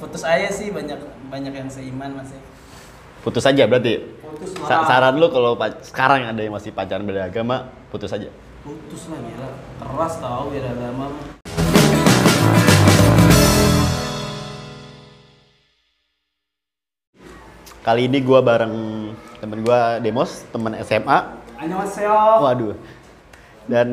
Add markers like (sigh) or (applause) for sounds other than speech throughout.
putus aja sih banyak banyak yang seiman masih Putus aja berarti. putus Sa- lah saran lu kalau sekarang ada yang masih pacaran beda agama, putus aja. putus lah gila keras tau beda agama. Kali ini gua bareng temen gua Demos, temen SMA. Annyeonghaseyo Waduh. Dan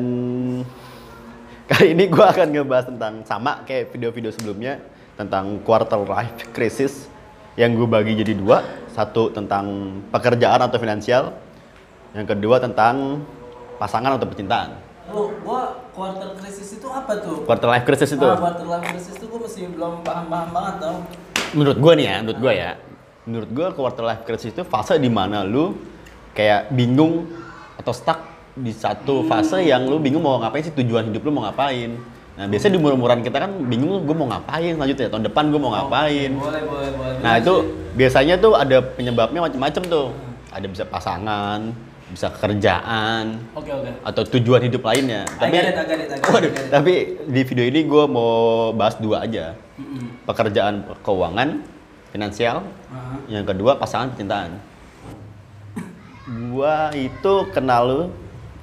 kali ini gua akan ngebahas tentang sama kayak video-video sebelumnya tentang quarter life crisis yang gue bagi jadi dua. Satu tentang pekerjaan atau finansial, yang kedua tentang pasangan atau percintaan. lu gua quarter crisis itu apa tuh Quarter life crisis itu. Ah, quarter life crisis itu gua masih belum paham-paham banget tau menurut gue nih ya, menurut gue ya, menurut gue quarter life crisis itu fase di mana lu kayak bingung atau stuck di satu fase yang lu bingung mau ngapain sih tujuan hidup lu mau ngapain. Nah biasanya di umur-umuran kita kan bingung gue mau ngapain selanjutnya tahun depan gue mau ngapain. boleh boleh boleh Nah itu biasanya tuh ada penyebabnya macam-macam tuh. Ada bisa pasangan, bisa kerjaan, oke oke atau tujuan hidup lainnya. I get it, I get it, I get it, Waduh, I get it. tapi di video ini gue mau bahas dua aja. Pekerjaan keuangan, finansial, Ah. yang kedua pasangan percintaan. Gua itu kenal lu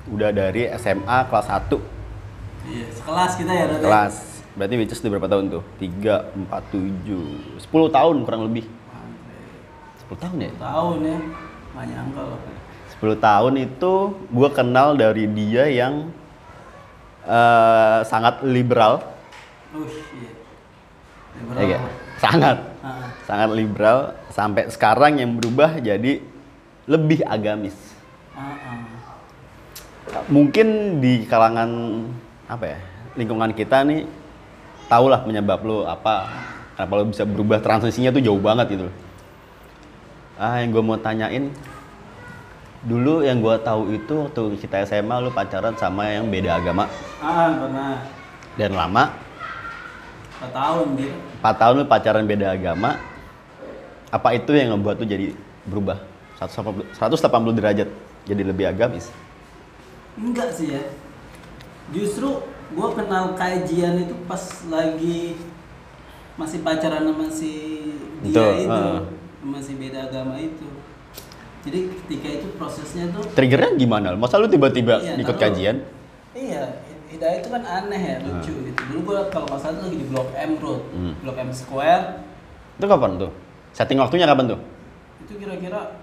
udah dari SMA kelas 1 iya sekelas kita ya berarti kelas. Berarti which is udah berapa tahun tuh? 3, 4, 7, 10 tahun kurang lebih. 10 tahun ya? tahun ya nggak nyangka loh 10 tahun itu gua kenal dari dia yang eh, sangat liberal. uh iya Ya, nggak? sangat. Ah. Sangat liberal sampai sekarang yang berubah jadi lebih agamis. Ah, ah. mungkin di kalangan apa ya lingkungan kita nih tahulah penyebab lo apa kenapa lo bisa berubah transisinya tuh jauh banget gitu ah yang gue mau tanyain dulu yang gue tahu itu waktu kita SMA lo pacaran sama yang beda agama. Ah pernah. Dan lama? 4 tahun gitu 4 tahun lo pacaran beda agama apa itu yang ngebuat lo jadi berubah? 180 180 derajat jadi lebih agamis? Enggak sih ya justru gue kenal kajian itu pas lagi masih pacaran sama si dia Betul, itu ah. sama si beda agama itu jadi ketika itu prosesnya tuh triggernya gimana masa lu tiba-tiba Iya, ikut kajian Iya, Hidayah itu kan aneh ya, lucu gitu. Dulu gua kalau nggak salah tuh lagi di Blok M Road. Hmm. Blok M Square. Itu kapan tuh? Setting waktunya kapan tuh? Itu kira-kira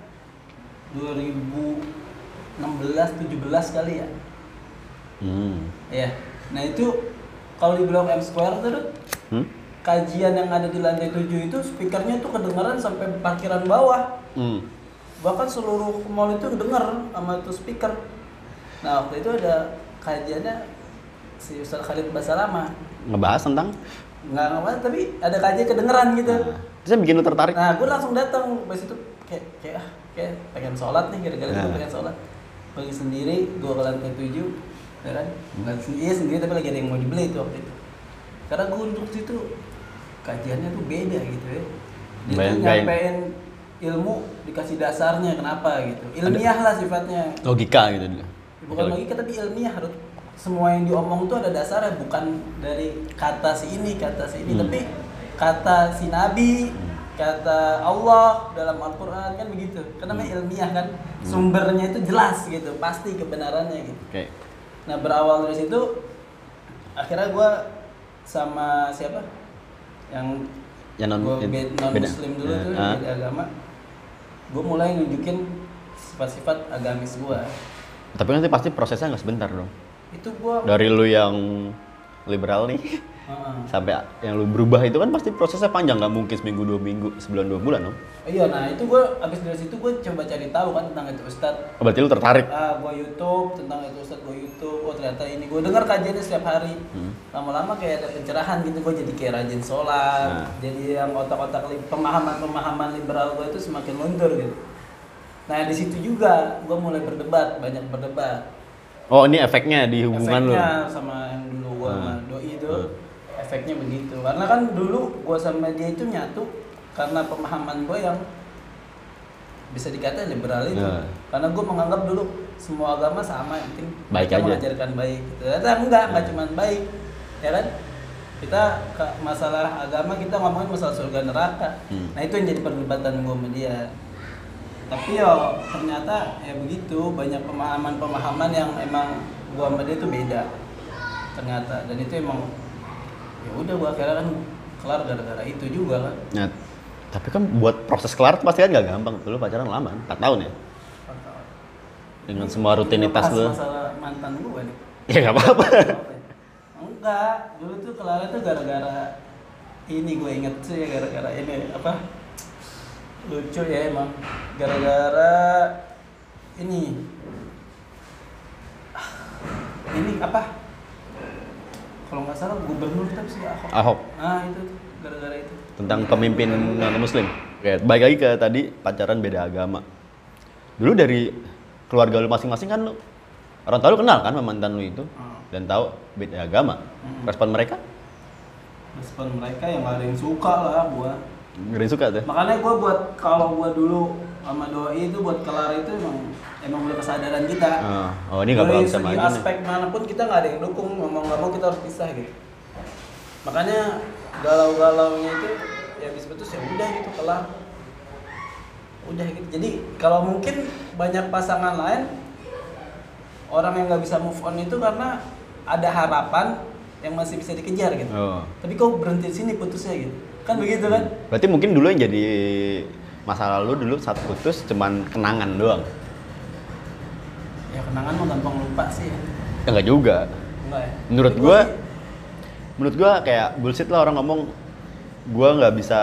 2016 17 kali ya. Hmm. Iya. Nah, itu kalau di Blok M Square tuh Dut, Hmm? kajian yang ada di lantai 7 itu speakernya tuh kedengeran sampai parkiran bawah. Hmm. Bahkan seluruh mall itu kedenger sama itu speaker. Nah, waktu itu ada kajiannya si Ustaz Khalid Basalama. Ngebahas tentang nggak ngapain tapi ada kajian kedengeran gitu Nah, terus yang bikin lu tertarik? nah gue langsung datang pas itu kayak kayak ah, kayak pengen sholat nih gara-gara itu Nah. pengen sholat pergi sendiri gue ke lantai tujuh ya kan? Nggak sendiri iya sendiri tapi lagi ada yang mau dibeli itu waktu itu. Karena gue duduk situ kajiannya tuh beda gitu ya. Dia Bayang- tuh nyampein ilmu dikasih dasarnya kenapa gitu. Ilmiah lah sifatnya. Logika gitu bukan logika. tapi ilmiah. Harus semua yang diomong tuh ada dasarnya bukan dari kata si ini kata si ini. Hmm. tapi kata si nabi kata Allah dalam Al-Quran kan begitu. Kan namanya ilmiah kan? Sumbernya itu jelas gitu pasti kebenarannya gitu. Oke. Nah berawal dari situ akhirnya gue sama siapa yang Yang non, gue non beda. muslim dulu Ya, tuh ah. beda agama gue mulai nunjukin sifat-sifat agamis gue Tapi nanti pasti prosesnya nggak sebentar dong. itu gue Dari lu yang liberal nih sampai yang lu berubah itu kan pasti prosesnya panjang nggak mungkin seminggu dua minggu sebulan dua bulan dong. Iya, nah itu gue abis dari situ gue coba cari tahu kan tentang itu Ustadz. Oh, berarti lu tertarik? Ah, gue YouTube tentang itu Ustadz, gue YouTube. Oh ternyata ini gue dengar kajiannya setiap hari. Hmm. Lama-lama kayak ada pencerahan gitu, gue jadi kayak rajin sholat. Nah. Jadi yang otak-otak li- pemahaman-pemahaman liberal gue itu semakin luntur gitu. Nah di situ juga gue mulai berdebat, banyak berdebat. Oh ini efeknya di hubungan lu. efeknya sama yang dulu gue sama Hmm. doi itu Hmm. Efeknya begitu karena kan dulu gue sama dia itu nyatu karena pemahaman gue yang bisa dikata liberal itu Hmm. karena gue menganggap dulu semua agama sama yang penting Baik aja. mengajarkan baik ternyata enggak enggak Hmm. cuman baik ya kan kita ke- masalah agama kita ngomongin masalah surga neraka Hmm. nah itu yang jadi perdebatan gue sama dia tapi ya ternyata ya begitu banyak pemahaman-pemahaman yang emang gue sama dia tuh beda ternyata dan itu emang ya udah gue akhirnya kan kelar gara-gara itu juga kan Nah, tapi kan buat proses kelar pasti kan nggak gampang. Lu pacaran lama, 4 tahun ya? Dengan semua rutinitas lu. masalah mantan gue nih Ya nggak apa-apa. enggak dulu tuh kelar tuh gara-gara ini gue inget sih ya gara-gara ini apa lucu ya emang gara-gara ini Ah, ini apa kalau nggak salah gubernur tapi sih Ahok Ahok ah itu gara-gara itu tentang pemimpin non muslim. Oke, balik lagi ke tadi pacaran beda agama. Dulu dari keluarga lu masing-masing kan lu orang tua lu kenal kan sama mantan lu itu Hmm. dan tahu beda agama. Hmm. Respon mereka respon mereka yang gak ada yang suka lah gua ngeri suka tuh. makanya gua buat kalau gua dulu sama doi itu buat kelar itu emang emang udah kesadaran kita. Ah, oh ini nggak bakal bisa segi lagi nih. aspek mana pun kita nggak ada yang dukung ngomong nggak mau kita harus pisah gitu. Makanya galau-galaunya itu ya habis putus ya udah gitu kelar. Udah gitu. Jadi kalau mungkin banyak pasangan lain orang yang nggak bisa move on itu karena ada harapan yang masih bisa dikejar gitu. Oh. tapi kok berhenti di sini putusnya gitu? Kan begitu kan? Berarti mungkin dulu yang jadi masa lalu dulu saat putus cuman kenangan doang. ya kenangan mah gampang lupa sih ya enggak juga. enggak ya Menurut sih, menurut gua kayak bullshit lah orang ngomong gua nggak bisa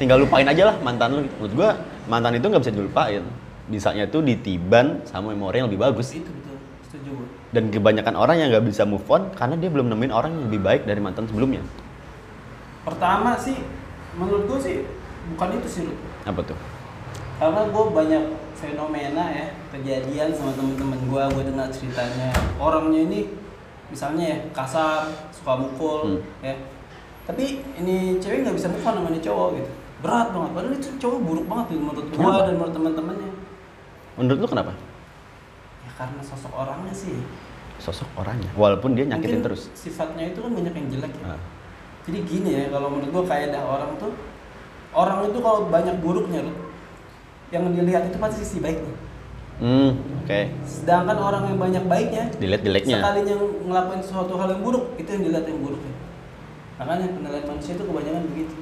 tinggal lupain aja lah mantan lu. Menurut gua mantan itu nggak bisa dilupain. Bisanya tuh ditiban sama memori yang lebih bagus. itu betul setuju Dan kebanyakan orang yang nggak bisa move on karena dia belum nemuin orang yang lebih baik dari mantan sebelumnya. pertama sih menurut gue sih bukan itu sih Rut. Apa tuh? karena gue banyak fenomena ya kejadian sama temen-temen gue gue dengar ceritanya orangnya ini misalnya ya kasar suka mukul Hmm. ya tapi ini cewek nggak bisa move on sama ini cowok gitu berat banget padahal itu cowok buruk banget gitu menurut gue Kenapa? dan menurut teman-temannya Menurut lu kenapa? ya karena sosok orangnya sih Sosok orangnya. Walaupun dia nyakitin Mungkin terus. sifatnya itu kan banyak yang jelek ya Ah. Jadi gini ya, kalau menurut gua kayak ada orang tuh orang itu kalau banyak buruknya yang dilihat itu pasti sisi baiknya. Hmm, oke. Sedangkan orang yang banyak baiknya, Dilihat jeleknya. sekalinya ngelakuin sesuatu hal yang buruk, itu yang dilihat yang buruknya. Makanya penilaian manusia itu kebanyakan begitu.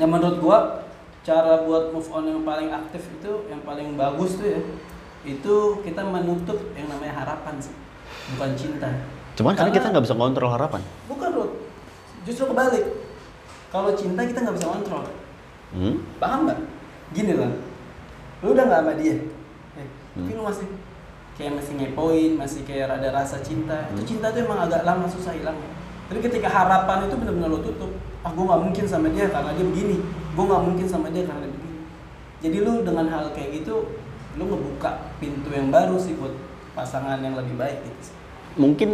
Nah menurut gua cara buat move on yang paling aktif itu, yang paling bagus tuh ya, itu kita menutup yang namanya harapan sih, bukan cinta. Cuman karena kita nggak bisa kontrol harapan. Bukan Ruth, justru kebalik. Kalau cinta kita nggak bisa kontrol. Hmm? Paham nggak? Gini lah, lu udah nggak sama dia, eh, tapi Hmm. lu masih kayak masih ngepoin, masih kayak ada rasa cinta. Itu Hmm. cinta tuh emang agak lama susah hilang. Tapi ketika harapan itu benar-benar lu tutup, ah gue nggak mungkin sama dia karena dia begini, gue nggak mungkin sama dia karena dia begini. Jadi lu dengan hal kayak gitu, lu ngebuka pintu yang baru sih buat pasangan yang lebih baik gitu. Mungkin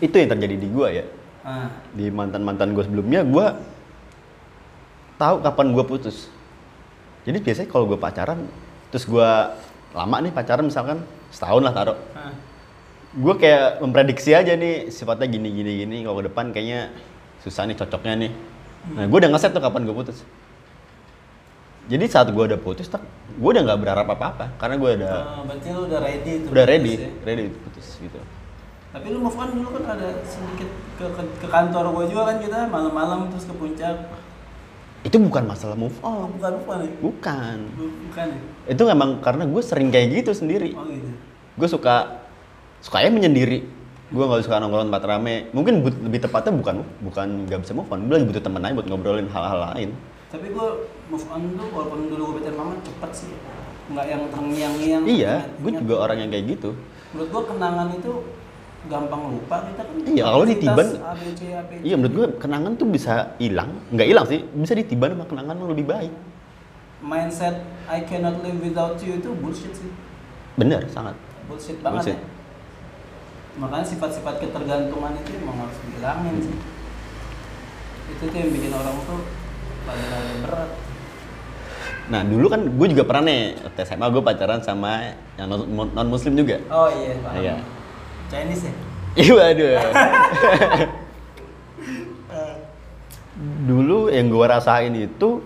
itu yang terjadi di gua ya. Ah, Di mantan-mantan gua sebelumnya gua tahu kapan gua putus. Jadi biasanya kalau gua pacaran terus gua lama nih pacaran misalkan setahun lah taruh. Gue kayak memprediksi aja nih sifatnya gini gini gini kalau ke depan kayaknya susah nih cocoknya nih. Nah gue udah ngeset tuh kapan gue putus. Jadi saat gue udah putus, tak, gue udah nggak berharap apa-apa karena gue udah Ah, berarti lu udah ready tuh. udah ready, ya. ready putus gitu. Tapi lu move on dulu kan ada sedikit ke, ke, ke kantor gua juga kan kita malam-malam terus ke puncak. Itu bukan masalah move Oh, on, bukan bukan ya? bukan. Bu- Bukan ya? Itu emang karena gue sering kayak gitu sendiri. Oh gitu. Gue suka sukanya menyendiri. Gue nggak suka nongkrong tempat rame. Mungkin but- lebih tepatnya bukan bukan nggak bisa move on. Gue lagi butuh temen aja buat ngobrolin hal-hal lain. Tapi gua move on tuh walaupun dulu gua pacaran lama cepet sih. Nggak yang terngiang-ngiang. Iya, gue juga orang yang kayak gitu. Menurut gua kenangan itu gampang lupa kita kan. Iya, kalau ditiban-. Iya menurut gue kenangan tuh bisa hilang, nggak hilang sih, bisa ditiban sama kenangan yang lebih baik. Mindset I cannot live without you itu bullshit sih. Bener, sangat. bullshit banget Bullshit. ya makanya sifat-sifat ketergantungan itu emang harus dihilangin sih itu tuh yang bikin orang tuh pada berat Nah dulu kan gue juga pernah nih, waktu SMA gue pacaran sama yang non muslim juga. oh iya paham Iya. Chinese ya (laughs) Iya aduh. (laughs) dulu yang gue rasain itu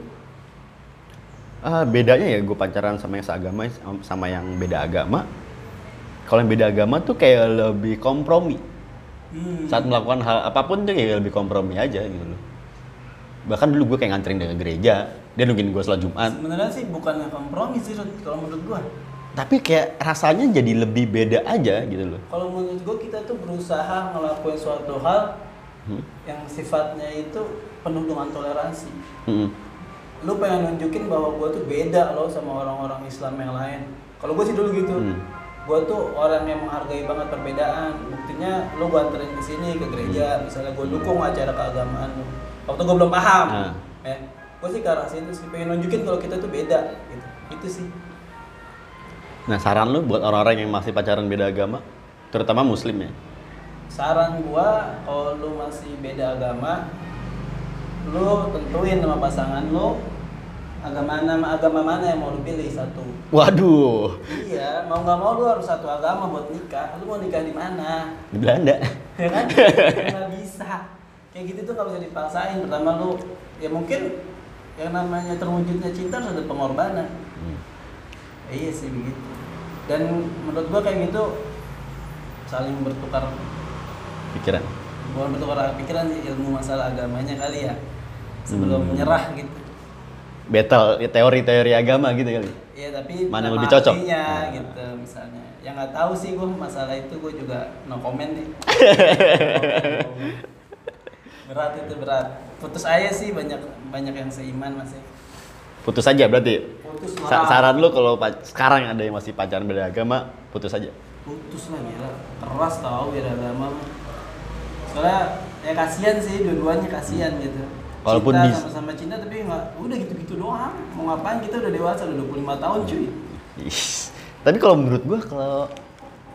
ah, bedanya ya gue pacaran sama yang seagama sama yang beda agama. Kalau yang beda agama tuh kayak lebih kompromi. Hmm. Saat melakukan hal apa pun tuh kayak lebih kompromi aja gitu loh. Bahkan dulu gue kayak nganterin ke gereja, dia nungguin gue sholat Jumat. Sebenarnya sih bukannya kompromi sih kalau menurut gua. Tapi kayak rasanya jadi lebih beda aja gitu loh. Kalau menurut gua kita tuh berusaha ngelakuin suatu hal Hmm. yang sifatnya itu penuh dengan toleransi. Mm-mm. Lu pengen nunjukin bahwa gua tuh beda loh sama orang-orang Islam yang lain. Kalau gua sih dulu gitu. Hmm. Gua tuh orang yang menghargai banget perbedaan. Buktinya lu gua anterin ke sini ke gereja, misalnya gua dukung acara keagamaan lu. Waktu gua belum paham. Ah. Ya. Gua sih ke arah situ sih pengen nunjukin kalau kita tuh beda gitu. Itu sih. Nah saran lu buat orang-orang yang masih pacaran beda agama, terutama muslim ya. saran gua kalau lu masih beda agama lu tentuin sama pasangan lu agama mana agama mana yang mau lu pilih satu. Waduh, iya mau nggak mau lu harus satu agama buat nikah. Lu mau nikah di mana? Di Belanda. ya kan? (laughs) Nggak bisa. Kayak gitu tuh nggak bisa dipaksain. Pertama lu ya mungkin yang namanya terwujudnya cinta harus ada pengorbanan. Hmm. iya sih begitu dan menurut gua kayak gitu saling bertukar Pikiran. bukan bertukar pikiran sih ilmu masalah agamanya kali ya sebelum Hmm. menyerah gitu Battle ya, teori-teori agama gitu kali. Iya tapi Mana lebih cocok? Nah. gitu misalnya yang nggak tahu sih gue masalah itu gue juga no comment nih (laughs) berat itu berat putus aja sih banyak banyak yang seiman masih Putus aja berarti. Putus Sa- saran lu kalau sekarang ada yang masih pacaran beda agama, putus aja. putus lah gila. Keras tau beda agama. Soalnya ya kasihan sih dua-duanya kasihan gitu. Walaupun cinta sama-sama cinta tapi nggak udah gitu-gitu doang. Mau ngapain kita udah dewasa udah 25 tahun cuy. Tapi kalau menurut gua kalau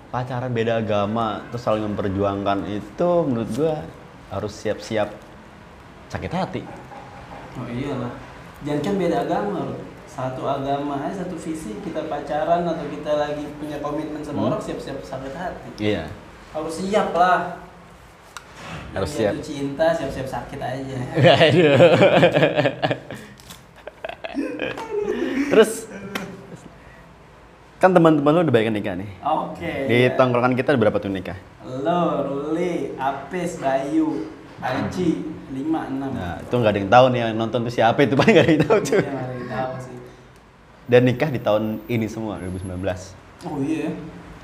pacaran beda agama terus saling memperjuangkan itu menurut gua harus siap-siap sakit hati. oh iyalah. Jangan kan beda agama loh satu agama aja satu visi kita pacaran atau kita lagi punya komitmen sama Hmm. orang siap-siap sakit hati Iya. harus siap lah Harus siap. cinta siap-siap sakit aja Aduh. Terus kan teman-teman lu udah banyak nikah nih. oke Di ya. tongkrongan kita ada berapa tuh nikah? Lo, Ruli, Apis, Bayu, Aji, 5, 6 Nah, itu nggak ada yang tahu nih yang nonton tuh siapa itu (laughs) paling nggak ada yang tahu tuh. Iya, nggak ada yang tahu sih Dan nikah di tahun ini semua 2019. Oh iya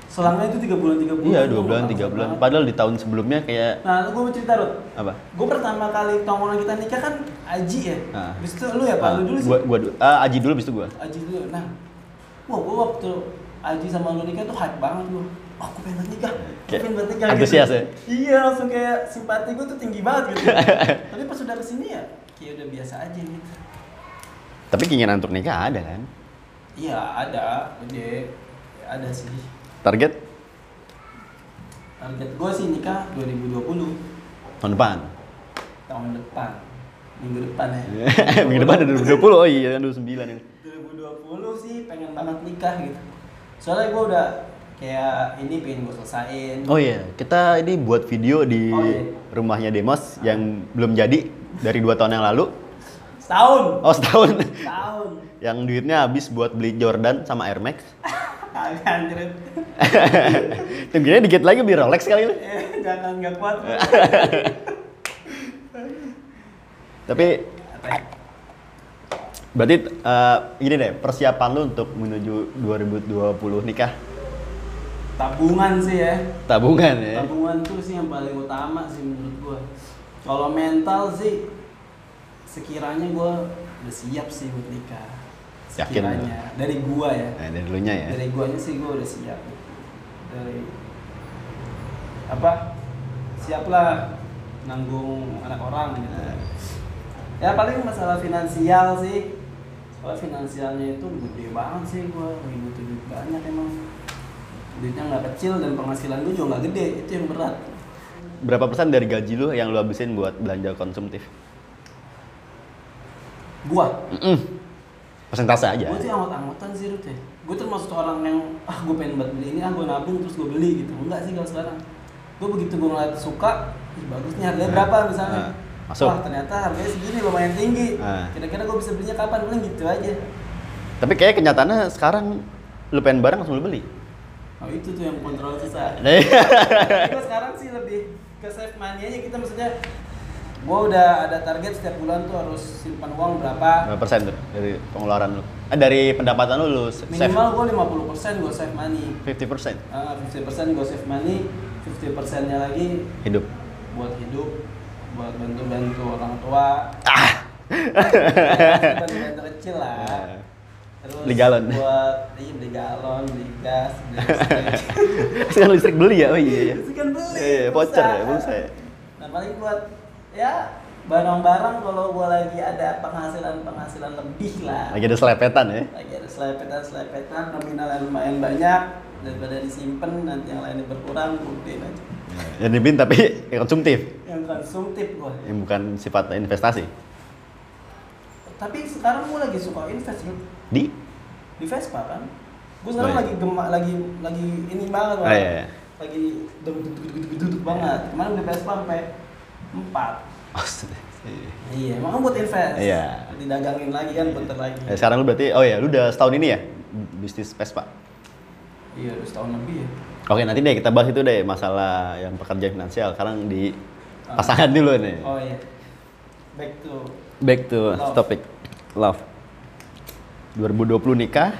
Selangnya itu 3 bulan, 3 bulan Iya, dua bulan, tiga bulan. banget. Padahal di tahun sebelumnya kayak Nah, gue mau cerita, Rut apa? Gue pertama kali tongkrongan kita nikah kan Aji ya Nah. Habis itu lu ya, Pak? Ah, Lu dulu sih Gua, gua, ah, Aji dulu, bis itu gua. Aji dulu Nah Wah, gue waktu Aji sama lu nikah tuh hype banget gue Oh, gue pengen banget nikah Gue Kayak pengen banget nikah antusias gitu. ya? Iya, langsung kayak simpati gue tuh tinggi banget gitu (laughs) Tapi pas udah ke sini ya Kayak udah biasa aja gitu Tapi keinginan untuk nikah ada kan? Iya, ada Gede Ya, Ada sih Target Target gue sih nikah 2020 tahun depan. tahun depan minggu depan ya (laughs) Minggu depan ada 2020. Oh iya, 29 ini. 2020 sih pengen banget nikah gitu soalnya gue udah kayak ini pengen gue selesain Oh iya, kita ini buat video di Oh iya. rumahnya Demos yang belum jadi dari dua tahun yang lalu. setahun Oh setahun. setahun yang duitnya habis buat beli Jordan sama Air Max. kagak anjir (laughs) Tingginya dikit lagi beli Rolex kali eh jangan nggak kuat. (laughs) Tapi ya? berarti eh, gini deh, persiapan lu untuk menuju 2020 nikah? Tabungan sih ya. Tabungan ya. tabungan tuh sih yang paling utama sih menurut gue kalau mental sih sekiranya gue udah siap sih buat nikah Yakin sekiranya. Dari gua ya. Nah, dari dulunya ya. dari guanya sih gue udah siap. Dari apa? Siap lah nanggung anak orang gitu. Ya paling masalah finansial sih. Soalnya finansialnya itu gede banget sih gue lagi butuh duit banyak emang. Duitnya nggak kecil dan penghasilan gue juga nggak gede. Itu yang berat. Berapa persen dari gaji lu yang lu habisin buat belanja konsumtif? gua? Mm-mm. Persentase aja. gue sih amat-amatan sih Rut ya gue termasuk orang yang ah gue pengen buat beli ini ah gue nabung terus gue beli gitu enggak sih kalau sekarang gue begitu gue ngeliat suka ih bagus nih harganya Nah, berapa misalnya nah. Masuk. Wah ternyata harganya segini lumayan tinggi. Ah. Kira-kira gue bisa belinya kapan? Paling gitu aja. Tapi kayak kenyataannya sekarang lu pengen barang langsung lu beli. Oh itu tuh yang kontrol susah. (laughs) Nah, iya. Gue sekarang sih lebih ke save money aja kita maksudnya gue udah ada target setiap bulan tuh harus simpan uang berapa Berapa persen tuh dari pengeluaran lu? Eh, dari pendapatan lu lu save minimal gue 50% gue save money 50 persen Ah, 50% gue save money 50% nya lagi hidup. buat hidup buat bantu-bantu orang tua Ah. bantu-bantu kecil lah (laughs) terus Beli galon. buat iya beli galon beli gas beli listrik (laughs) Sekarang listrik beli ya? Oh iya iya. kan beli Iya, iya, voucher ya, pulsa ya. nah paling buat ya barang-barang kalau gua lagi ada penghasilan penghasilan lebih lah Lagi ada selepetan ya. lagi ada selepetan selepetan nominal yang lumayan banyak daripada disimpan nanti yang lainnya berkurang gede aja Yang dibin tapi yang konsumtif, yang konsumtif gua yang bukan sifat investasi. tapi sekarang gua lagi suka invest Bro. Di? di Vespa kan gua sekarang Oh, iya. lagi gema, lagi lagi ini banget Bang. iya, iya. lagi duduk duduk duduk duduk banget kemarin beli Vespa sampai empat Oh, iya emang buat invest Iya. didagangin lagi kan bentar lagi Eh, sekarang lu berarti, oh ya, lu udah setahun ini ya bisnis Vespa. iya udah setahun lebih ya Oke, nanti deh kita bahas itu deh masalah yang pekerja finansial. Sekarang di Ah. pasangan dulu nih. oh iya back to Back to Love. topic love. 2020 nikah,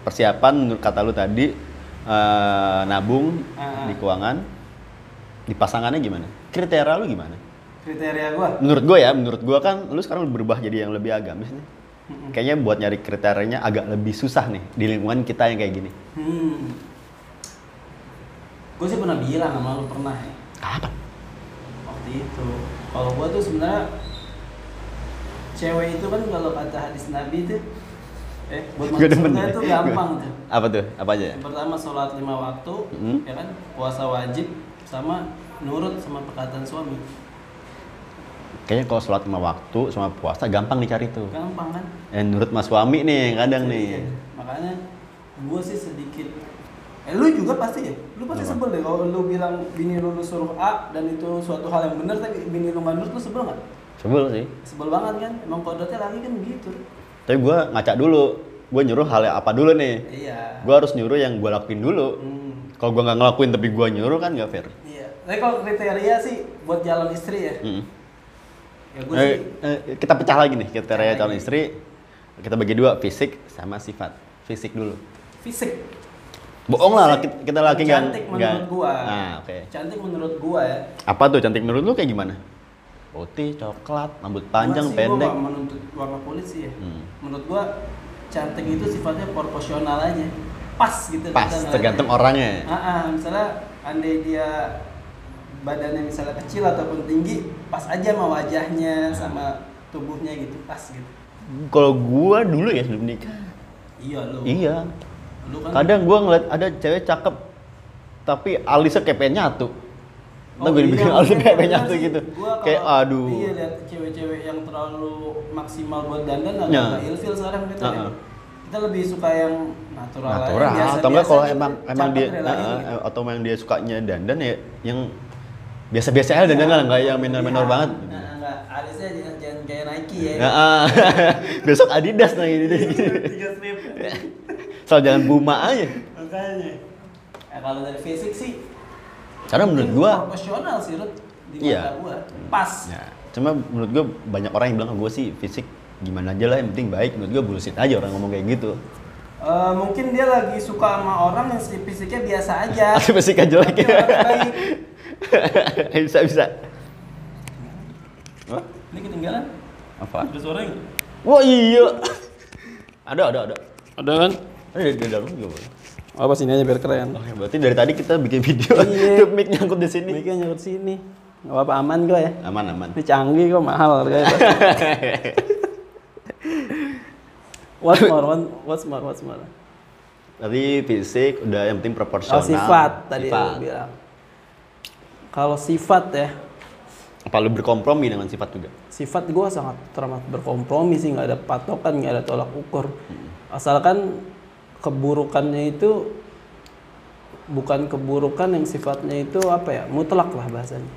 persiapan menurut kata lu tadi eh, nabung Ah. di keuangan. Di pasangannya gimana? Kriteria lu gimana? Kriteria gua Menurut gue ya, menurut gue kan lu sekarang berubah jadi yang lebih agamis nih. Kayaknya buat nyari kriterianya agak lebih susah nih di lingkungan kita yang kayak gini. hmm. gue sih pernah bilang sama lu pernah ya Apa? waktu itu kalau gua tuh sebenarnya cewek itu kan kalau kata hadis nabi itu eh buat masuk surga itu gampang tuh Apa tuh? Apa aja? yang pertama sholat lima waktu Mm. ya kan puasa wajib sama nurut sama perkataan suami Kayaknya kalau sholat lima waktu sama puasa gampang dicari tuh. gampang kan Eh, menurut Mas Suami nih kadang nih. Iya. makanya gue sih sedikit eh lu juga pasti ya lu pasti sebel deh kalau lu bilang bini lu, lu suruh A dan itu suatu hal yang benar tapi bini lu nggak nurut lu sebel nggak Sebel sih. sebel banget kan emang kodratnya lagi kan gitu Tapi gue ngaca dulu. Gue nyuruh hal yang apa dulu nih. iya Gue harus nyuruh yang gue lakuin dulu. Hmm, Kalau gue nggak ngelakuin tapi gue nyuruh kan nggak fair. iya tapi kalau kriteria sih buat jalan istri ya Mm. Ya gue Eh, sih eh, kita pecah lagi nih kriteria calon lagi. istri. Kita bagi dua, fisik sama sifat. Fisik dulu. fisik Bohong lah, Fisik kita laki nggak cantik nggak- menurut gua Nah, oke. cantik menurut gua ya Apa tuh cantik menurut lu kayak gimana? Putih, coklat, rambut panjang, Gua sih, pendek. Gua menuntut warna kulit sih ya. Hmm. Menurut gua cantik itu sifatnya proporsional aja. Pas gitu. Pas, tergantung orangnya. Ah, ah, misalnya andai dia badannya misalnya kecil ataupun tinggi, pas aja sama wajahnya sama tubuhnya gitu, pas gitu. Kalau gua dulu ya sebelum nikah. Iya lu. Iya. Lu kan Kadang gua ngeliat ada cewek cakep tapi alisnya kayak pengen nyatu. Ntar gue dibikin alisnya Oh, makanya kayak pengen pernah nyatu gitu. Kayak aduh. Iya lihat cewek-cewek yang terlalu maksimal buat dandan agak Ya. ilfil sekarang kita. ya. Kita lebih suka yang natural, Natural. biasa- atau enggak kalau gitu, emang emang dia gitu. eh, atau emang dia sukanya dandan ya yang biasa-biasa aja dandan kan nggak yang minor-minor Iya. banget. Nah, enggak, alisnya jangan, jangan kayak Nike ya. Ya, ah. (laughs) besok Adidas nah ini deh. Tiga strip. (laughs) Soal jangan Buma aja. Makanya. Ya, kalau dari fisik sih Karena menurut gua proporsional sih Rut di Iya. gua. Pas. Ya, cuma menurut gue banyak orang yang bilang ke gue sih fisik gimana aja lah yang penting baik. Menurut gue bullshit aja orang ngomong kayak gitu. Eh, mungkin dia lagi suka sama orang yang si fisiknya biasa aja. (laughs) Atau fisik aja jelek. Tapi baik. (laughs) bisa bisa. Wah, Ini ketinggalan. apa? Ada suaranya nggak? Wah iya. ada ada ada. Ada kan? Ada di di dalam juga boleh. Apa sini aja biar keren. Oke, berarti dari tadi kita bikin video Iya. (laughs) mic nyangkut di sini. Mic-nya nyangkut sini. Gak apa-apa aman kok ya. Aman aman. Ini canggih kok mahal harganya. (laughs) what's more? One- What's more? What's more? Tadi fisik udah yang penting proporsional. Oh, sifat tadi Sifat. bilang. Kalau sifat ya, Apa lu berkompromi dengan sifat juga? sifat gua sangat teramat berkompromi sih, nggak ada patokan, nggak ada tolak ukur. Asalkan keburukannya itu bukan keburukan yang sifatnya itu apa ya mutlak lah bahasanya.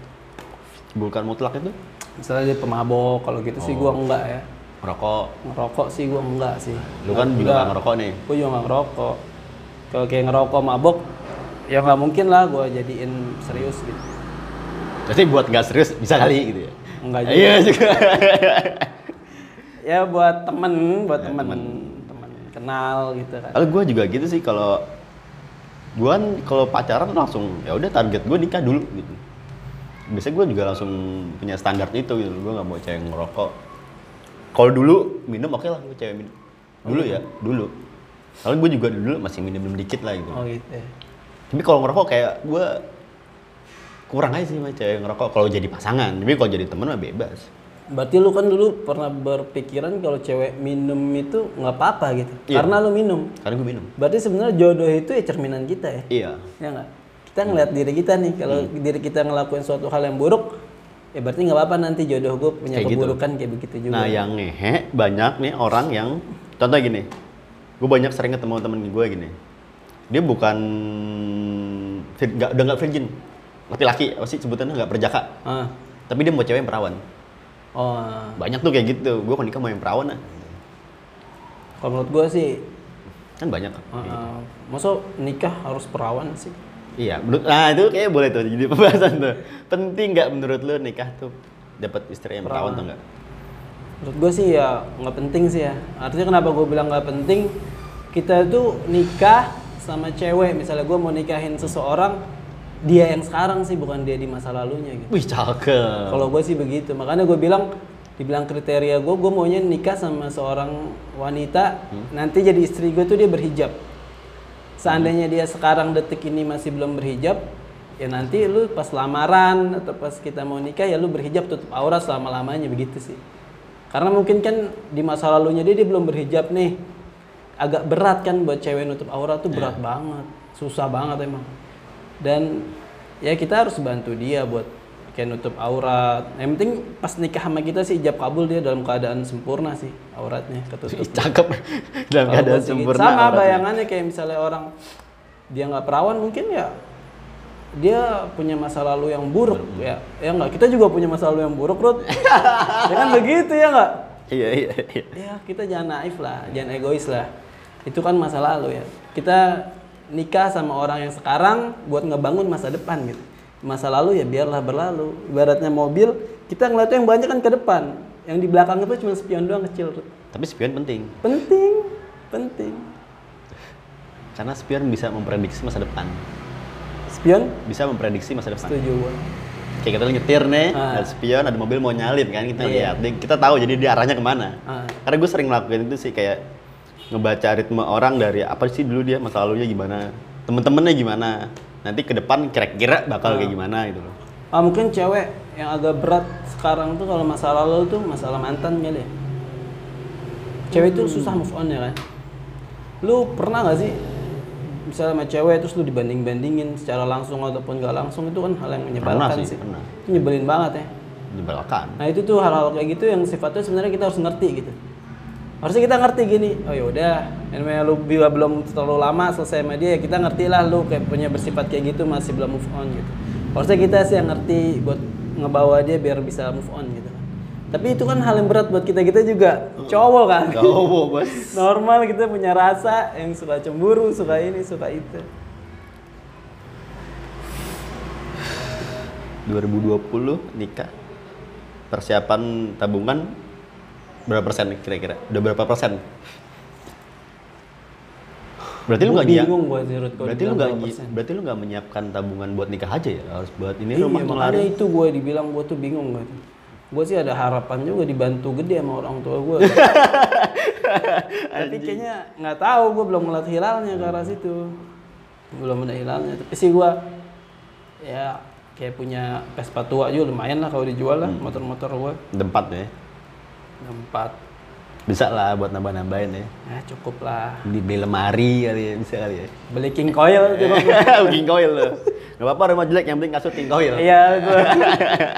Bukan mutlak itu? misalnya dia pemabok kalau gitu sih gua enggak ya Ngerokok. ngerokok sih gua enggak sih Lu kan juga nggak ngerokok nih. gue juga nggak ngerokok kalau kayak ngerokok mabok ya nggak mungkin lah gue jadiin serius gitu Jadi buat nggak serius bisa kali gitu ya. enggak juga Iya juga. ya buat temen buat Ya, temen temen kenal gitu kan Kalau gue juga gitu sih kalau gue kalau pacaran langsung ya udah target gue nikah dulu gitu. Biasanya gue juga langsung punya standar itu gitu. Gue nggak mau cewek ngerokok. Kalau dulu minum oke lah gue cewek minum. Dulu ya, dulu. Kalau gue juga dulu masih minum minum dikit lah gitu. oh gitu ya. Tapi kalau ngerokok kayak gue kurang aja sih sama cewek ngerokok kalau jadi pasangan. Tapi kalau jadi temen mah bebas. berarti lu kan dulu pernah berpikiran kalau cewek minum itu nggak apa-apa gitu Iya. karena lu minum Karena gue minum. berarti sebenarnya jodoh itu ya cerminan kita ya Iya. ya nggak kita ngeliat diri kita nih kalau Hmm. diri kita ngelakuin suatu hal yang buruk ya berarti nggak apa-apa nanti jodoh gue punya Kayak gitu. keburukan kayak begitu juga Nah yang ngehe banyak nih orang yang contoh gini, gue banyak sering ketemu temen gue gini, dia bukan nggak udah nggak virgin, laki-laki apa sih sebutannya nggak perjaka, ah. tapi dia mau cewek yang perawan. oh Banyak tuh kayak gitu, gue kalau nikah mau yang perawan lah, kalau menurut gue sih kan banyak. uh, masa nikah harus perawan sih Iya, menurut, nah itu kayak boleh tuh jadi (laughs) pembahasan tuh. Penting nggak menurut lu nikah tuh dapat istri yang perawan tuh nggak? menurut gue sih ya nggak penting sih ya artinya kenapa gue bilang nggak penting kita itu nikah sama cewek misalnya gue mau nikahin seseorang dia yang sekarang sih bukan dia di masa lalunya gitu. Wih cakep. kalau gue sih begitu. Makanya gue bilang dibilang kriteria gue gue maunya nikah sama seorang wanita nanti jadi istri gue tuh dia berhijab. Seandainya dia sekarang detik ini masih belum berhijab ya nanti lu pas lamaran atau pas kita mau nikah ya lu berhijab tutup aurat selama lamanya begitu sih. Karena mungkin kan di masa lalunya dia dia belum berhijab nih. Agak berat kan buat cewek nutup aurat tuh berat banget susah banget emang dan ya kita harus bantu dia buat kayak nutup aurat. Yang penting pas nikah sama kita sih ijab kabul dia dalam keadaan sempurna sih auratnya ketutup. (laughs) Cakep. Dalam Kalau keadaan sempurna. sama auratnya. bayangannya kayak misalnya orang dia nggak perawan mungkin ya dia punya masa lalu yang buruk. ya. Ya nggak? Kita juga punya masa lalu yang buruk Rut. Ya kan begitu ya nggak? Iya iya iya. ya kita jangan naif lah jangan egois lah. Itu kan masa lalu ya. Kita nikah sama orang yang sekarang buat ngebangun masa depan gitu masa lalu ya biarlah berlalu ibaratnya mobil kita ngeliatnya yang banyak kan ke depan yang di belakang itu cuma spion doang kecil. Tapi spion penting. penting penting Karena spion bisa memprediksi masa depan. spion Bisa memprediksi masa depan. setuju. Kayak kita nyetir nih, Ah. ada spion, ada mobil mau nyalip kan kita Iya. lihat. Kita tahu jadi dia arahnya ke mana. Ah. Karena gue sering ngelakuin itu sih kayak ngebaca ritme orang dari apa sih dulu dia masa lalunya gimana, temen-temennya gimana. Nanti ke depan kira-kira bakal kayak gimana gitu loh. Ah mungkin cewek yang agak berat sekarang tuh kalau masa lalu tuh masalah mantan kali ya. Cewek itu susah move on ya kan. Lu pernah gak sih misalnya sama cewek terus lu dibanding-bandingin secara langsung ataupun gak langsung itu kan hal yang menyebalkan Pernah sih, sih. pernah. Itu nyebelin banget ya. Menyebalkan. Nah itu tuh hal-hal kayak gitu yang sifatnya sebenarnya kita harus ngerti gitu. Harusnya kita ngerti gini, oh ya udah, yang namanya lu juga belum terlalu lama selesai sama dia, ya kita ngerti lah lu kayak punya bersifat kayak gitu masih belum move on gitu. Harusnya kita sih yang ngerti buat ngebawa dia biar bisa move on gitu. Tapi itu kan hal yang berat buat kita kita juga cowok kan. (laughs) Cowok bos. (laughs) Normal kita punya rasa yang suka cemburu, suka ini, suka itu. (sighs) 2020 nikah. Persiapan tabungan berapa persen kira-kira? Udah berapa persen? Berarti lu nggak bingung buat kalau berarti lu nggak berarti lu nggak menyiapkan tabungan buat nikah aja ya harus buat ini Iya, rumah makanya itu gue dibilang gue tuh bingung gitu. Gue sih ada harapan juga dibantu gede sama orang tua gue. (laughs) Tapi kayaknya nggak tahu gue belum ngeliat hilalnya ke arah situ. Belum ada hilalnya. Tapi sih gue ya kayak punya Vespa tua juga lumayan lah kalau dijual lah motor-motor gue. Tempat ya. Empat. Bisa lah buat nambah-nambahin ya. Ya cukup lah. Di beli lemari kali ya, bisa kali ya. Beli King Coil gitu. (laughs) King coil lo. Gak apa-apa rumah jelek yang penting kasut king coil. Iya gue.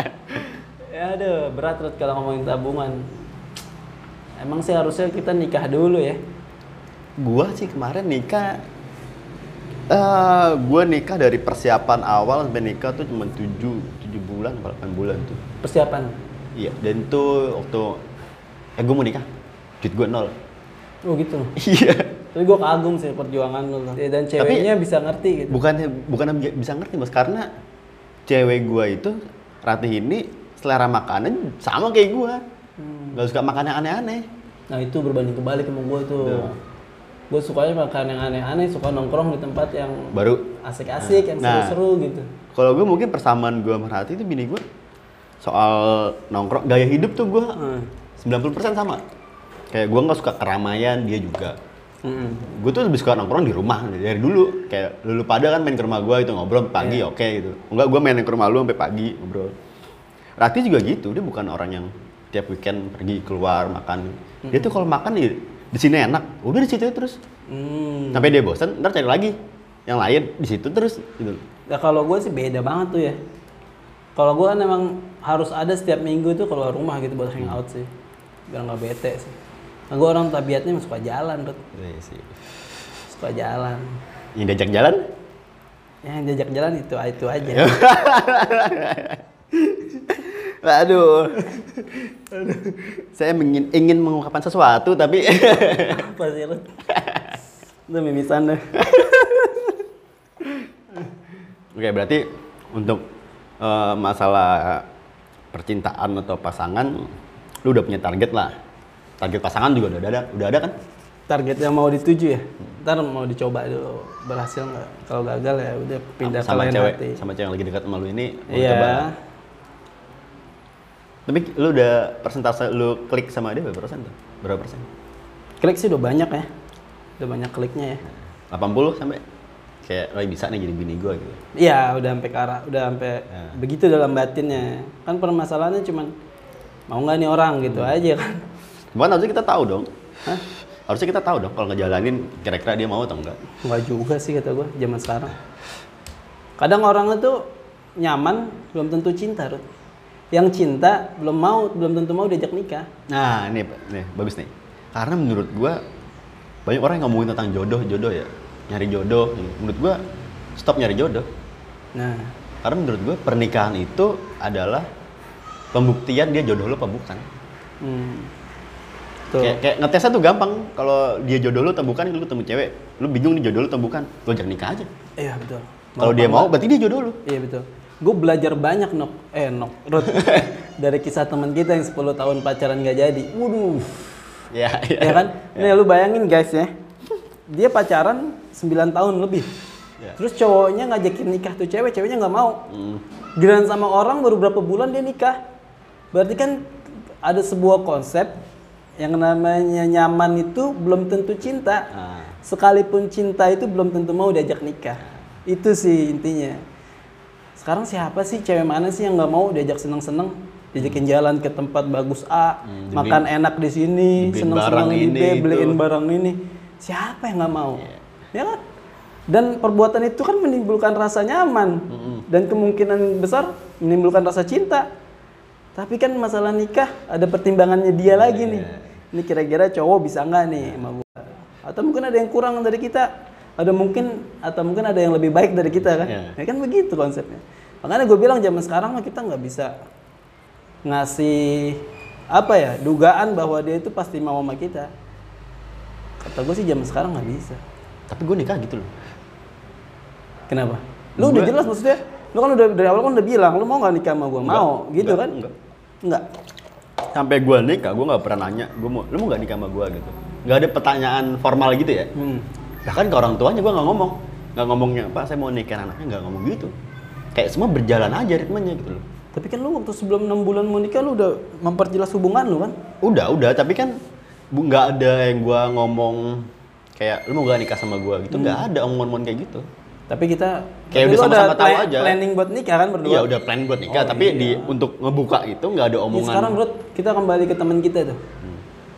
(laughs) ya aduh berat Rut kalau ngomongin tabungan. Emang sih harusnya kita nikah dulu ya. Gua sih kemarin nikah eh gua nikah dari persiapan awal sampai nikah tuh cuma 7 7 bulan atau 8 bulan tuh. Persiapan. Iya, dan itu waktu eh gue mau nikah, duit gue nol. Oh gitu. (laughs) Iya. Tapi gue kagum sih perjuangan tuh. Dan ceweknya bisa ngerti gitu. Bukan bukan bisa ngerti mas, karena cewek gue itu Ratih ini selera makanan sama kayak gue, Hmm. nggak suka makan yang aneh-aneh. Nah itu berbanding kebalik sama gue tuh. Gue sukanya makan yang aneh-aneh, suka nongkrong di tempat yang Baru asik-asik, yang Nah. seru-seru gitu. kalau gue mungkin persamaan gue sama Ratih itu bini gue soal nongkrong gaya hidup tuh gue Hmm. 90% sama. Kayak gue nggak suka keramaian, dia juga. Mm-mm. gue tuh lebih suka nongkrong di rumah dari dulu kayak lulu pada kan main ke rumah gue itu ngobrol pagi Iya. oke gitu enggak gue main ke rumah lu sampai pagi ngobrol Rati juga gitu dia bukan orang yang tiap weekend pergi keluar makan dia tuh kalau makan di di sini enak udah di situ terus Hmm. sampai dia bosan ntar cari lagi yang lain di situ terus gitu Ya kalau gue sih beda banget tuh ya. Kalau gue kan emang harus ada setiap minggu tuh keluar rumah gitu buat hangout sih. Biar nggak bete sih. Nah, gue orang tabiatnya suka jalan, Rut. Iya sih Suka jalan. yang diajak jalan Ya, yang diajak jalan itu itu aja. (laughs) aduh saya ingin ingin mengungkapkan sesuatu tapi (laughs) Apa sih lu? Itu mimisan deh. (laughs) Oke, berarti untuk eh, masalah percintaan atau pasangan, lu udah punya target lah. Target pasangan juga udah ada, udah ada kan? Target yang mau dituju ya. Ntar mau dicoba dulu berhasil nggak? Kalau gagal ya udah pindah ke sama lain cewek, hati. sama cewek yang lagi dekat sama lu ini. mau Iya. coba. Tapi lu udah persentase lu klik sama dia berapa persen tuh? Berapa persen? Klik sih udah banyak ya. Udah banyak kliknya ya. 80 sampai kayak oh bisa nih jadi bini gua gitu. Iya, udah sampai ke arah, udah sampai Ya. begitu dalam batinnya. Kan permasalahannya cuman mau nggak nih orang gitu aja kan. Cuman harusnya kita tahu dong. Hah? Harusnya kita tahu dong kalau ngejalanin kira-kira dia mau atau enggak. Nggak juga sih kata gue zaman sekarang. Kadang orang itu nyaman belum tentu cinta, Rut. Yang cinta belum mau, belum tentu mau diajak nikah. Nah, ini nih bagus nih. Karena menurut gua banyak orang yang ngomongin tentang jodoh, jodoh ya. Nyari jodoh. Menurut gua stop nyari jodoh. Nah, Karena menurut gua pernikahan itu adalah pembuktian dia jodoh lo apa bukan. hmm. Tuh. Kayak, kayak ngetesnya tuh gampang. Kalau dia jodoh lo atau bukan, lu ketemu cewek, lu bingung nih jodoh lo atau bukan, lu ajak nikah aja. Iya betul. Kalau dia mau, berarti dia jodoh lo. Iya betul. Gue belajar banyak nok, eh nok, Rut. (laughs) dari kisah teman kita yang 10 tahun pacaran gak jadi. Waduh. Ya, ya kan? Nih lu bayangin guys ya. Dia pacaran 9 tahun lebih. Ya. Terus cowoknya ngajakin nikah tuh cewek, ceweknya nggak mau. Hmm. Giliran sama orang baru berapa bulan dia nikah. Berarti kan ada sebuah konsep yang namanya nyaman itu belum tentu cinta. Nah. Sekalipun cinta itu belum tentu mau diajak nikah. Itu sih intinya. Sekarang siapa sih cewek mana sih yang nggak mau diajak seneng-seneng, diajakin jalan ke tempat bagus A, Hmm, makan enak di sini, seneng-seneng di B, beliin itu. barang ini. Siapa yang nggak mau? Iya. Ya kan? Dan perbuatan itu kan menimbulkan rasa nyaman dan kemungkinan besar menimbulkan rasa cinta. Tapi kan masalah nikah ada pertimbangannya dia lagi nih. Iya. Ini kira-kira cowok bisa nggak nih sama gua? Atau mungkin ada yang kurang dari kita? Ada mungkin atau mungkin ada yang lebih baik dari kita kan? Iya. Ya kan begitu konsepnya. Makanya gue bilang zaman sekarang mah kita nggak bisa ngasih apa ya dugaan bahwa dia itu pasti mau sama kita. Kata gue sih zaman sekarang nggak bisa. Tapi gue nikah gitu loh. Kenapa? Lu udah jelas maksudnya. Lu kan udah dari awal kan udah bilang lu mau nggak nikah sama gua? Mau, gitu enggak, kan? enggak. Enggak. Sampai gue nikah, gue nggak pernah nanya, gue mau, lu mau nggak nikah sama gue gitu. Nggak ada pertanyaan formal gitu ya. Hmm. Bahkan ke orang tuanya gue nggak ngomong, nggak ngomongnya pak saya mau nikah anaknya nggak ngomong gitu. Kayak semua berjalan aja ritmenya gitu loh. Tapi kan lu waktu sebelum enam bulan mau nikah lu udah memperjelas hubungan lu kan? Udah udah, tapi kan nggak ada yang gue ngomong kayak lu mau gak nikah sama gue gitu, nggak ada omongan-omongan kayak gitu. Tapi kita Kayak udah sama-sama tahu aja. Planning buat nikah kan berdua? Iya udah plan buat nikah, Oh, tapi iya. di untuk ngebuka itu nggak ada Ya, omongan. sekarang bro, kita kembali ke teman kita tuh.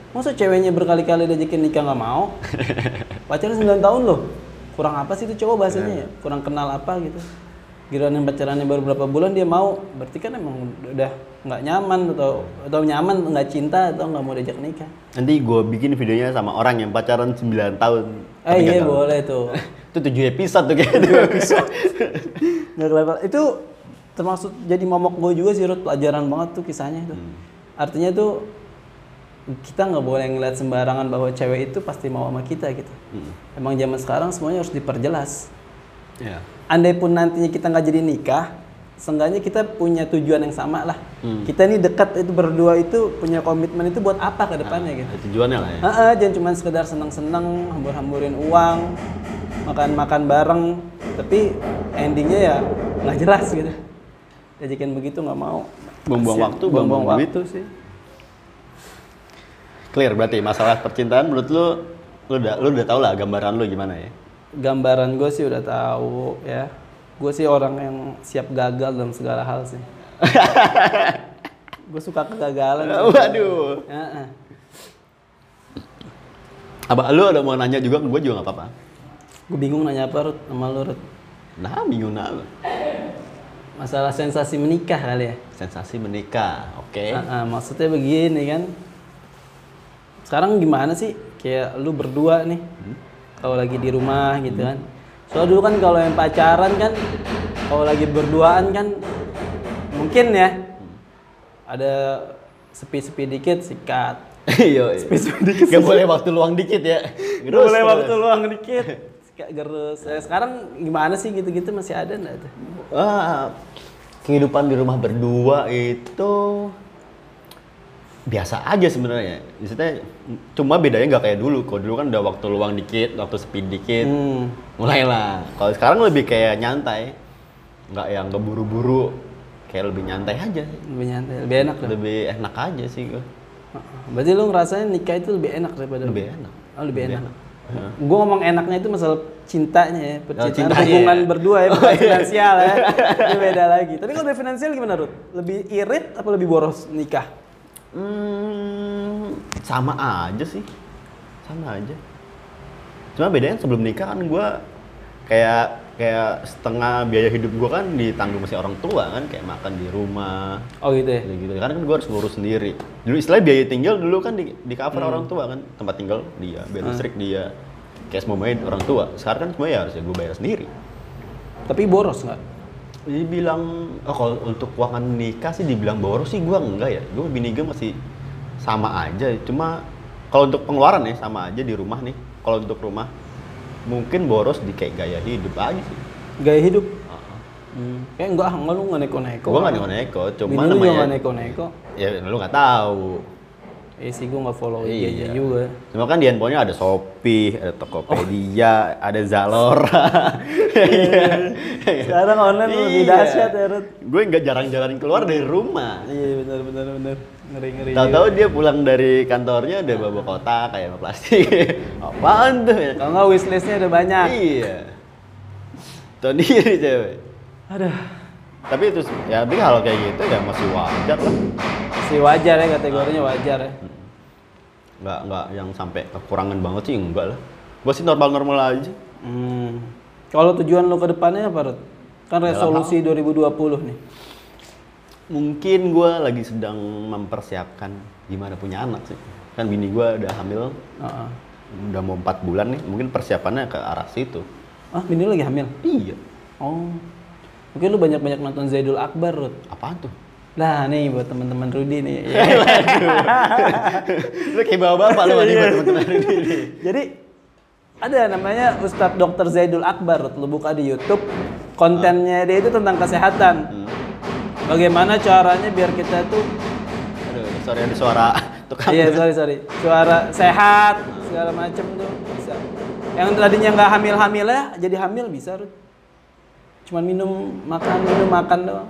Masa ceweknya berkali-kali diajakin nikah nggak mau? (laughs) Pacaran 9 tahun loh. Kurang apa sih itu cowok bahasanya ya? Kurang kenal apa gitu. Giliran yang pacarannya baru berapa bulan dia mau, berarti kan emang udah nggak nyaman atau atau nyaman nggak cinta atau nggak mau diajak nikah. Nanti gue bikin videonya sama orang yang pacaran 9 tahun. Eh iya gagal. boleh tuh. (laughs) itu 7 episode tuh kayaknya. (laughs) Nggak kelihatan. Itu termasuk jadi momok gue juga sih Rut. Pelajaran banget tuh kisahnya itu. Artinya tuh kita nggak boleh ngeliat sembarangan bahwa cewek itu pasti mau sama kita gitu. Emang zaman sekarang semuanya harus diperjelas. Ya andai pun nantinya kita nggak jadi nikah seenggaknya kita punya tujuan yang sama lah. Kita ini dekat itu berdua itu punya komitmen itu buat apa ke depannya gitu. Ada tujuannya lah ya. Heeh, jangan cuma sekedar senang-senang, hambur-hamburin uang, makan-makan bareng, tapi endingnya ya nggak jelas gitu. Jajakin begitu nggak mau. Buang-buang waktu, buang-buang waktu sih. clear berarti masalah percintaan. Menurut lu lu udah lu udah tau lah gambaran lu gimana ya? Gambaran gue sih udah tahu ya. Gue sih orang yang siap gagal dalam segala hal sih. (laughs) gue suka kegagalan. waduh Heeh. apa lu ada mau nanya juga gue juga nggak apa-apa Gue bingung nanya apa Rut sama lu Rut. nah bingung nah Masalah sensasi menikah kali ya. sensasi menikah oke Ah, ah, maksudnya begini kan. Sekarang gimana sih? Kayak lu berdua nih. Kalau lagi di rumah gitu kan. Soalnya dulu kan kalau yang pacaran kan kalau lagi berduaan kan mungkin ya ada sepi-sepi dikit sikat. (laughs) iya iya. Gak boleh waktu luang dikit ya (laughs) Gerus, boleh waktu luang dikit. Sikat gerus. Eh, sekarang gimana sih gitu-gitu masih ada enggak tuh? Wah, kehidupan di rumah berdua itu biasa aja sebenarnya. Maksudnya cuma bedanya nggak kayak dulu. Kalau dulu kan udah waktu luang dikit, waktu sepi dikit, Hmm. mulailah. Kalau sekarang lebih kayak nyantai, nggak yang keburu-buru, kayak lebih nyantai aja. Lebih nyantai, lebih enak lah. Lebih enak aja sih gue. Berarti lu ngerasain nikah itu lebih enak daripada Lebih enak. Oh, lebih, enak. enak. Heeh. Gue ngomong enaknya itu masalah cintanya ya, percintaan cintanya hubungan ya. berdua ya, (laughs) bukan finansial ya. (laughs) Itu beda lagi. Tapi kalau dari finansial gimana, Rut? Lebih irit apa lebih boros nikah? Hmm, sama aja sih. Sama aja. Cuma bedanya sebelum nikah kan gue kayak kayak setengah biaya hidup gue kan ditanggung masih orang tua kan kayak makan di rumah Oh gitu ya. gitu gitu karena kan gue harus ngurus sendiri dulu istilahnya biaya tinggal dulu kan di, di cover orang tua kan tempat tinggal dia biaya listrik dia kayak semuanya orang tua sekarang kan semuanya harus ya gue bayar sendiri Tapi boros nggak? Dibilang oh kalau untuk keuangan nikah sih dibilang boros sih gue enggak ya gue bini gue masih sama aja cuma kalau untuk pengeluaran ya sama aja di rumah nih kalau untuk rumah mungkin boros di kayak gaya hidup aja sih Gaya hidup? Hmm. Kayak enggak, enggak lu nggak neko-neko. gue nggak neko-neko cuma Bini lu namanya nggak neko-neko. ya lu nggak tahu Eh sih gue nggak follow Iya. IG-nya juga. Cuma kan di handphonenya ada Shopee, ada Tokopedia, ada Zalora. Sekarang online lebih Iya. dahsyat ya, Rut. Gue nggak jarang-jarang keluar dari rumah. Iya benar benar benar. Ngeri ngeri. Tahu-tahu dia pulang dari kantornya udah bawa kotak kayak sama plastik. (laughs) Apaan tuh ya? Kalau nggak wishlistnya udah banyak. Iya. Tahu diri cewek. Aduh. Tapi itu ya tapi kalau kayak gitu ya masih wajar lah. Si wajar ya kategorinya wajar ya. Nggak nggak yang sampai kekurangan banget sih enggak lah. Gue sih normal-normal aja. Hmm. Kalau tujuan lo ke depannya apa, Rut? Kan resolusi 2020 nih. Mungkin gue lagi sedang mempersiapkan gimana punya anak sih. Kan bini gue udah hamil, Heeh. udah mau empat bulan nih. Mungkin persiapannya ke arah situ. Ah, bini lagi hamil? Iya. Oh. Mungkin lu banyak-banyak nonton Zaidul Akbar, Rut. Apaan tuh? Lah, nih buat teman-teman Rudi nih. (laughs) lu kayak bawa bapak lu nih buat teman-teman ini. Jadi ada namanya Ustadz Dr. Zaidul Akbar, lu buka di YouTube. Kontennya dia itu tentang kesehatan. Hmm. Bagaimana caranya biar kita tuh Aduh, sorry ada suara (laughs) tukang. iya sorry sorry suara sehat segala macam tuh bisa yang tadinya nggak hamil hamil ya jadi hamil bisa Rut. cuman minum makan minum makan doang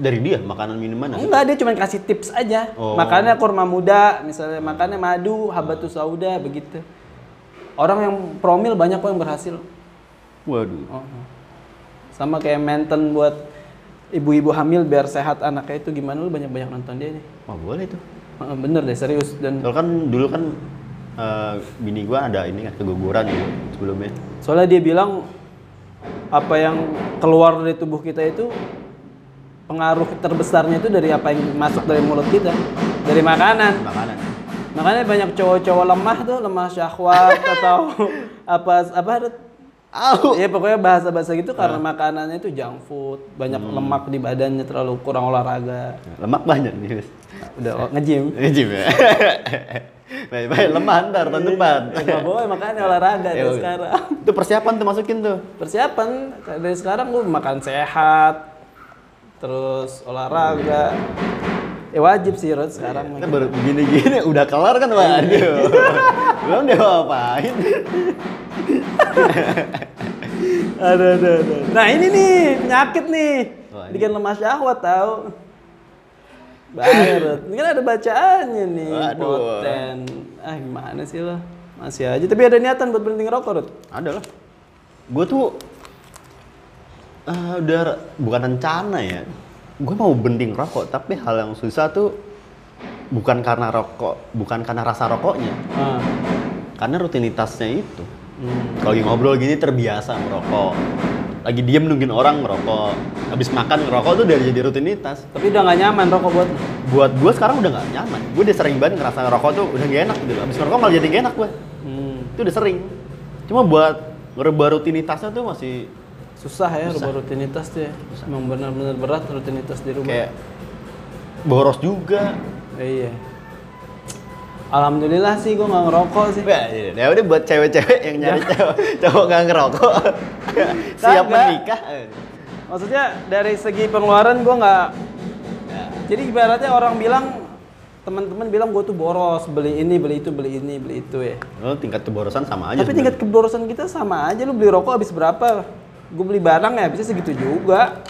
Dari dia makanan minuman enggak dia cuman kasih tips aja Oh. makannya kurma muda misalnya makannya madu habatus sauda begitu orang yang promil banyak kok yang berhasil Waduh. Oh. sama kayak maintain buat ibu-ibu hamil biar sehat anaknya itu gimana lu banyak-banyak nonton dia nih Wah boleh tuh. Bener deh serius dan Kalau kan dulu kan eh, bini gua ada ini kan keguguran gitu sebelumnya. Soalnya dia bilang apa yang keluar dari tubuh kita itu pengaruh terbesarnya itu dari apa yang masuk dari mulut kita, dari makanan. Makanan. Makanya banyak cowok-cowok lemah tuh, lemah syahwat (laughs) atau apa apa Au. Iya pokoknya bahasa-bahasa gitu karena makanannya itu junk food, banyak Hmm. lemak di badannya terlalu kurang olahraga. Lemak banyak nih, Gus. Udah oh, nge-gym. Gym ya. (laughs) Baik, baik, lemah ntar tahun depan. Ya boleh makanya olahraga Ya dari sekarang. Itu persiapan tuh masukin tuh. Persiapan dari sekarang gue makan sehat, terus olahraga. Ya wajib sih Rod sekarang. Kita baru begini-gini udah kelar kan, waduh. Belum dia ngapain. Aduh, aduh, aduh. Nah ini nih penyakit nih, Wah, bikin lemah syahwat tahu. Rod. Ini kan ada bacaannya nih, Waduh. poten. Ah gimana sih lo? Masih aja. Tapi ada niatan buat berhenti ngerokok Rod. Ada lah. Gue tuh eh, udah bukan rencana ya. Gue mau bending rokok, tapi hal yang susah tuh bukan karena rokok, bukan karena rasa rokoknya, Ah. karena rutinitasnya itu. Hmm. Kalau lagi ngobrol gini terbiasa merokok. Lagi diem nungguin orang ngerokok. Habis makan ngerokok tuh udah jadi rutinitas. Tapi udah nggak nyaman rokok buat. Buat gue sekarang udah nggak nyaman. Gue udah sering banget ngerasa ngerokok tuh udah gak enak gitu. Habis ngerokok malah jadi gak enak gue. Hmm. Itu udah sering. Cuma buat ngerubah rutinitasnya tuh masih Susah ya Susah. rubah rutinitas tuh ya. Emang benar-benar berat rutinitas dirubah. kayak boros juga. Iya. Alhamdulillah sih gue nggak ngerokok sih. Ya, ya udah buat cewek-cewek yang nyari cowok, cowok gak ngerokok, (laughs) siap menikah. Maksudnya dari segi pengeluaran gue nggak. Jadi ibaratnya orang bilang teman-teman bilang gue tuh boros beli ini beli itu beli ini beli itu ya. Lo tingkat keborosan sama aja. Tapi tingkat keborosan kita sama aja. Lu beli rokok habis berapa? Gue beli barang ya bisa segitu juga.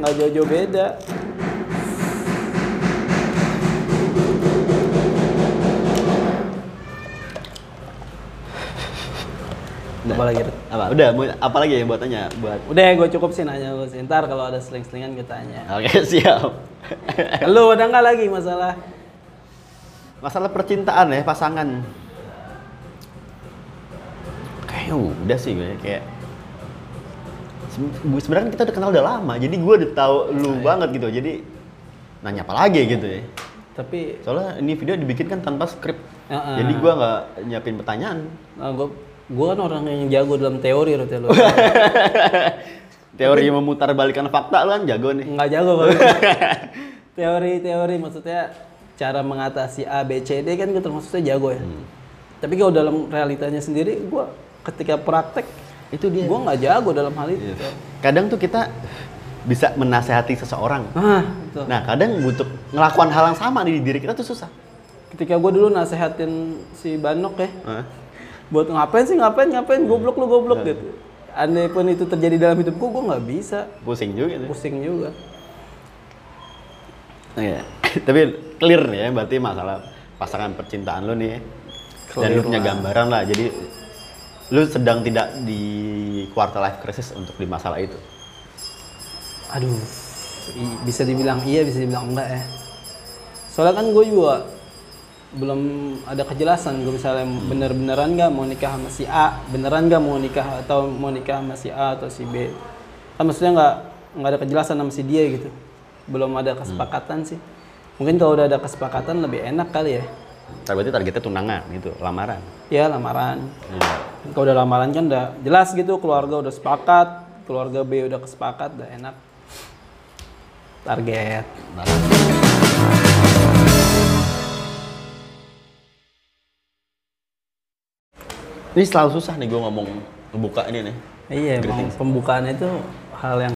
Nggak jauh-jauh beda. Udah. Apa lagi? Apa? Udah, mau apa lagi ya buat tanya? Buat Udah gue cukup sih nanya lu sih. Ntar kalau ada seling-selingan kita tanya. Oke, (laughs) siap. Lu ada nggak lagi masalah? Masalah percintaan ya, pasangan. Kayak udah sih gue kayak gue sebenarnya kita udah kenal udah lama, jadi gue udah tahu lu banget gitu. Jadi nanya apa lagi gitu ya. Tapi Soalnya ini video dibikin kan tanpa skrip. Heeh. Jadi gue nggak nyiapin pertanyaan. nah, gue gue kan orang yang jago dalam teori ya, lu. (laughs) Teori memutar balikan fakta lu kan jago nih. Nggak jago Teori-teori (laughs) maksudnya cara mengatasi A, B, C, D kan gue termasuknya jago ya. Tapi kalau dalam realitanya sendiri, gue ketika praktek Itu dia. gue nggak jago dalam hal itu. Kadang tuh kita bisa menasehati seseorang. Ah, itu. Nah, kadang butuh ngelakukan hal yang sama di diri kita tuh susah. Ketika gue dulu nasehatin si Banok ya, Hah? buat ngapain sih ngapain ngapain goblok lu goblok gitu. Andai pun itu terjadi dalam hidupku, gue nggak bisa. Pusing juga tuh. Pusing juga. Iya. (laughs) Tapi clear nih ya berarti masalah pasangan percintaan lu nih. Dan lu Clear punya gambaran lah. Jadi lu sedang tidak di quarter life crisis untuk di masalah itu. Aduh, bisa dibilang iya, bisa dibilang enggak ya. Soalnya kan gue juga belum ada kejelasan gue misalnya bener-beneran nggak mau nikah sama si A, beneran nggak mau nikah atau mau nikah sama si A atau si B. Kan maksudnya nggak nggak ada kejelasan sama si dia gitu. Belum ada kesepakatan sih. Mungkin kalau udah ada kesepakatan lebih enak kali ya. Tapi berarti targetnya tunangan gitu, lamaran. Ya lamaran. Iya. Kalau udah lamaran kan udah jelas gitu keluarga udah sepakat, keluarga B udah kesepakat, udah enak. Target. Ini selalu susah nih gue ngomong buka ini nih. Iya, emang pembukaan itu hal yang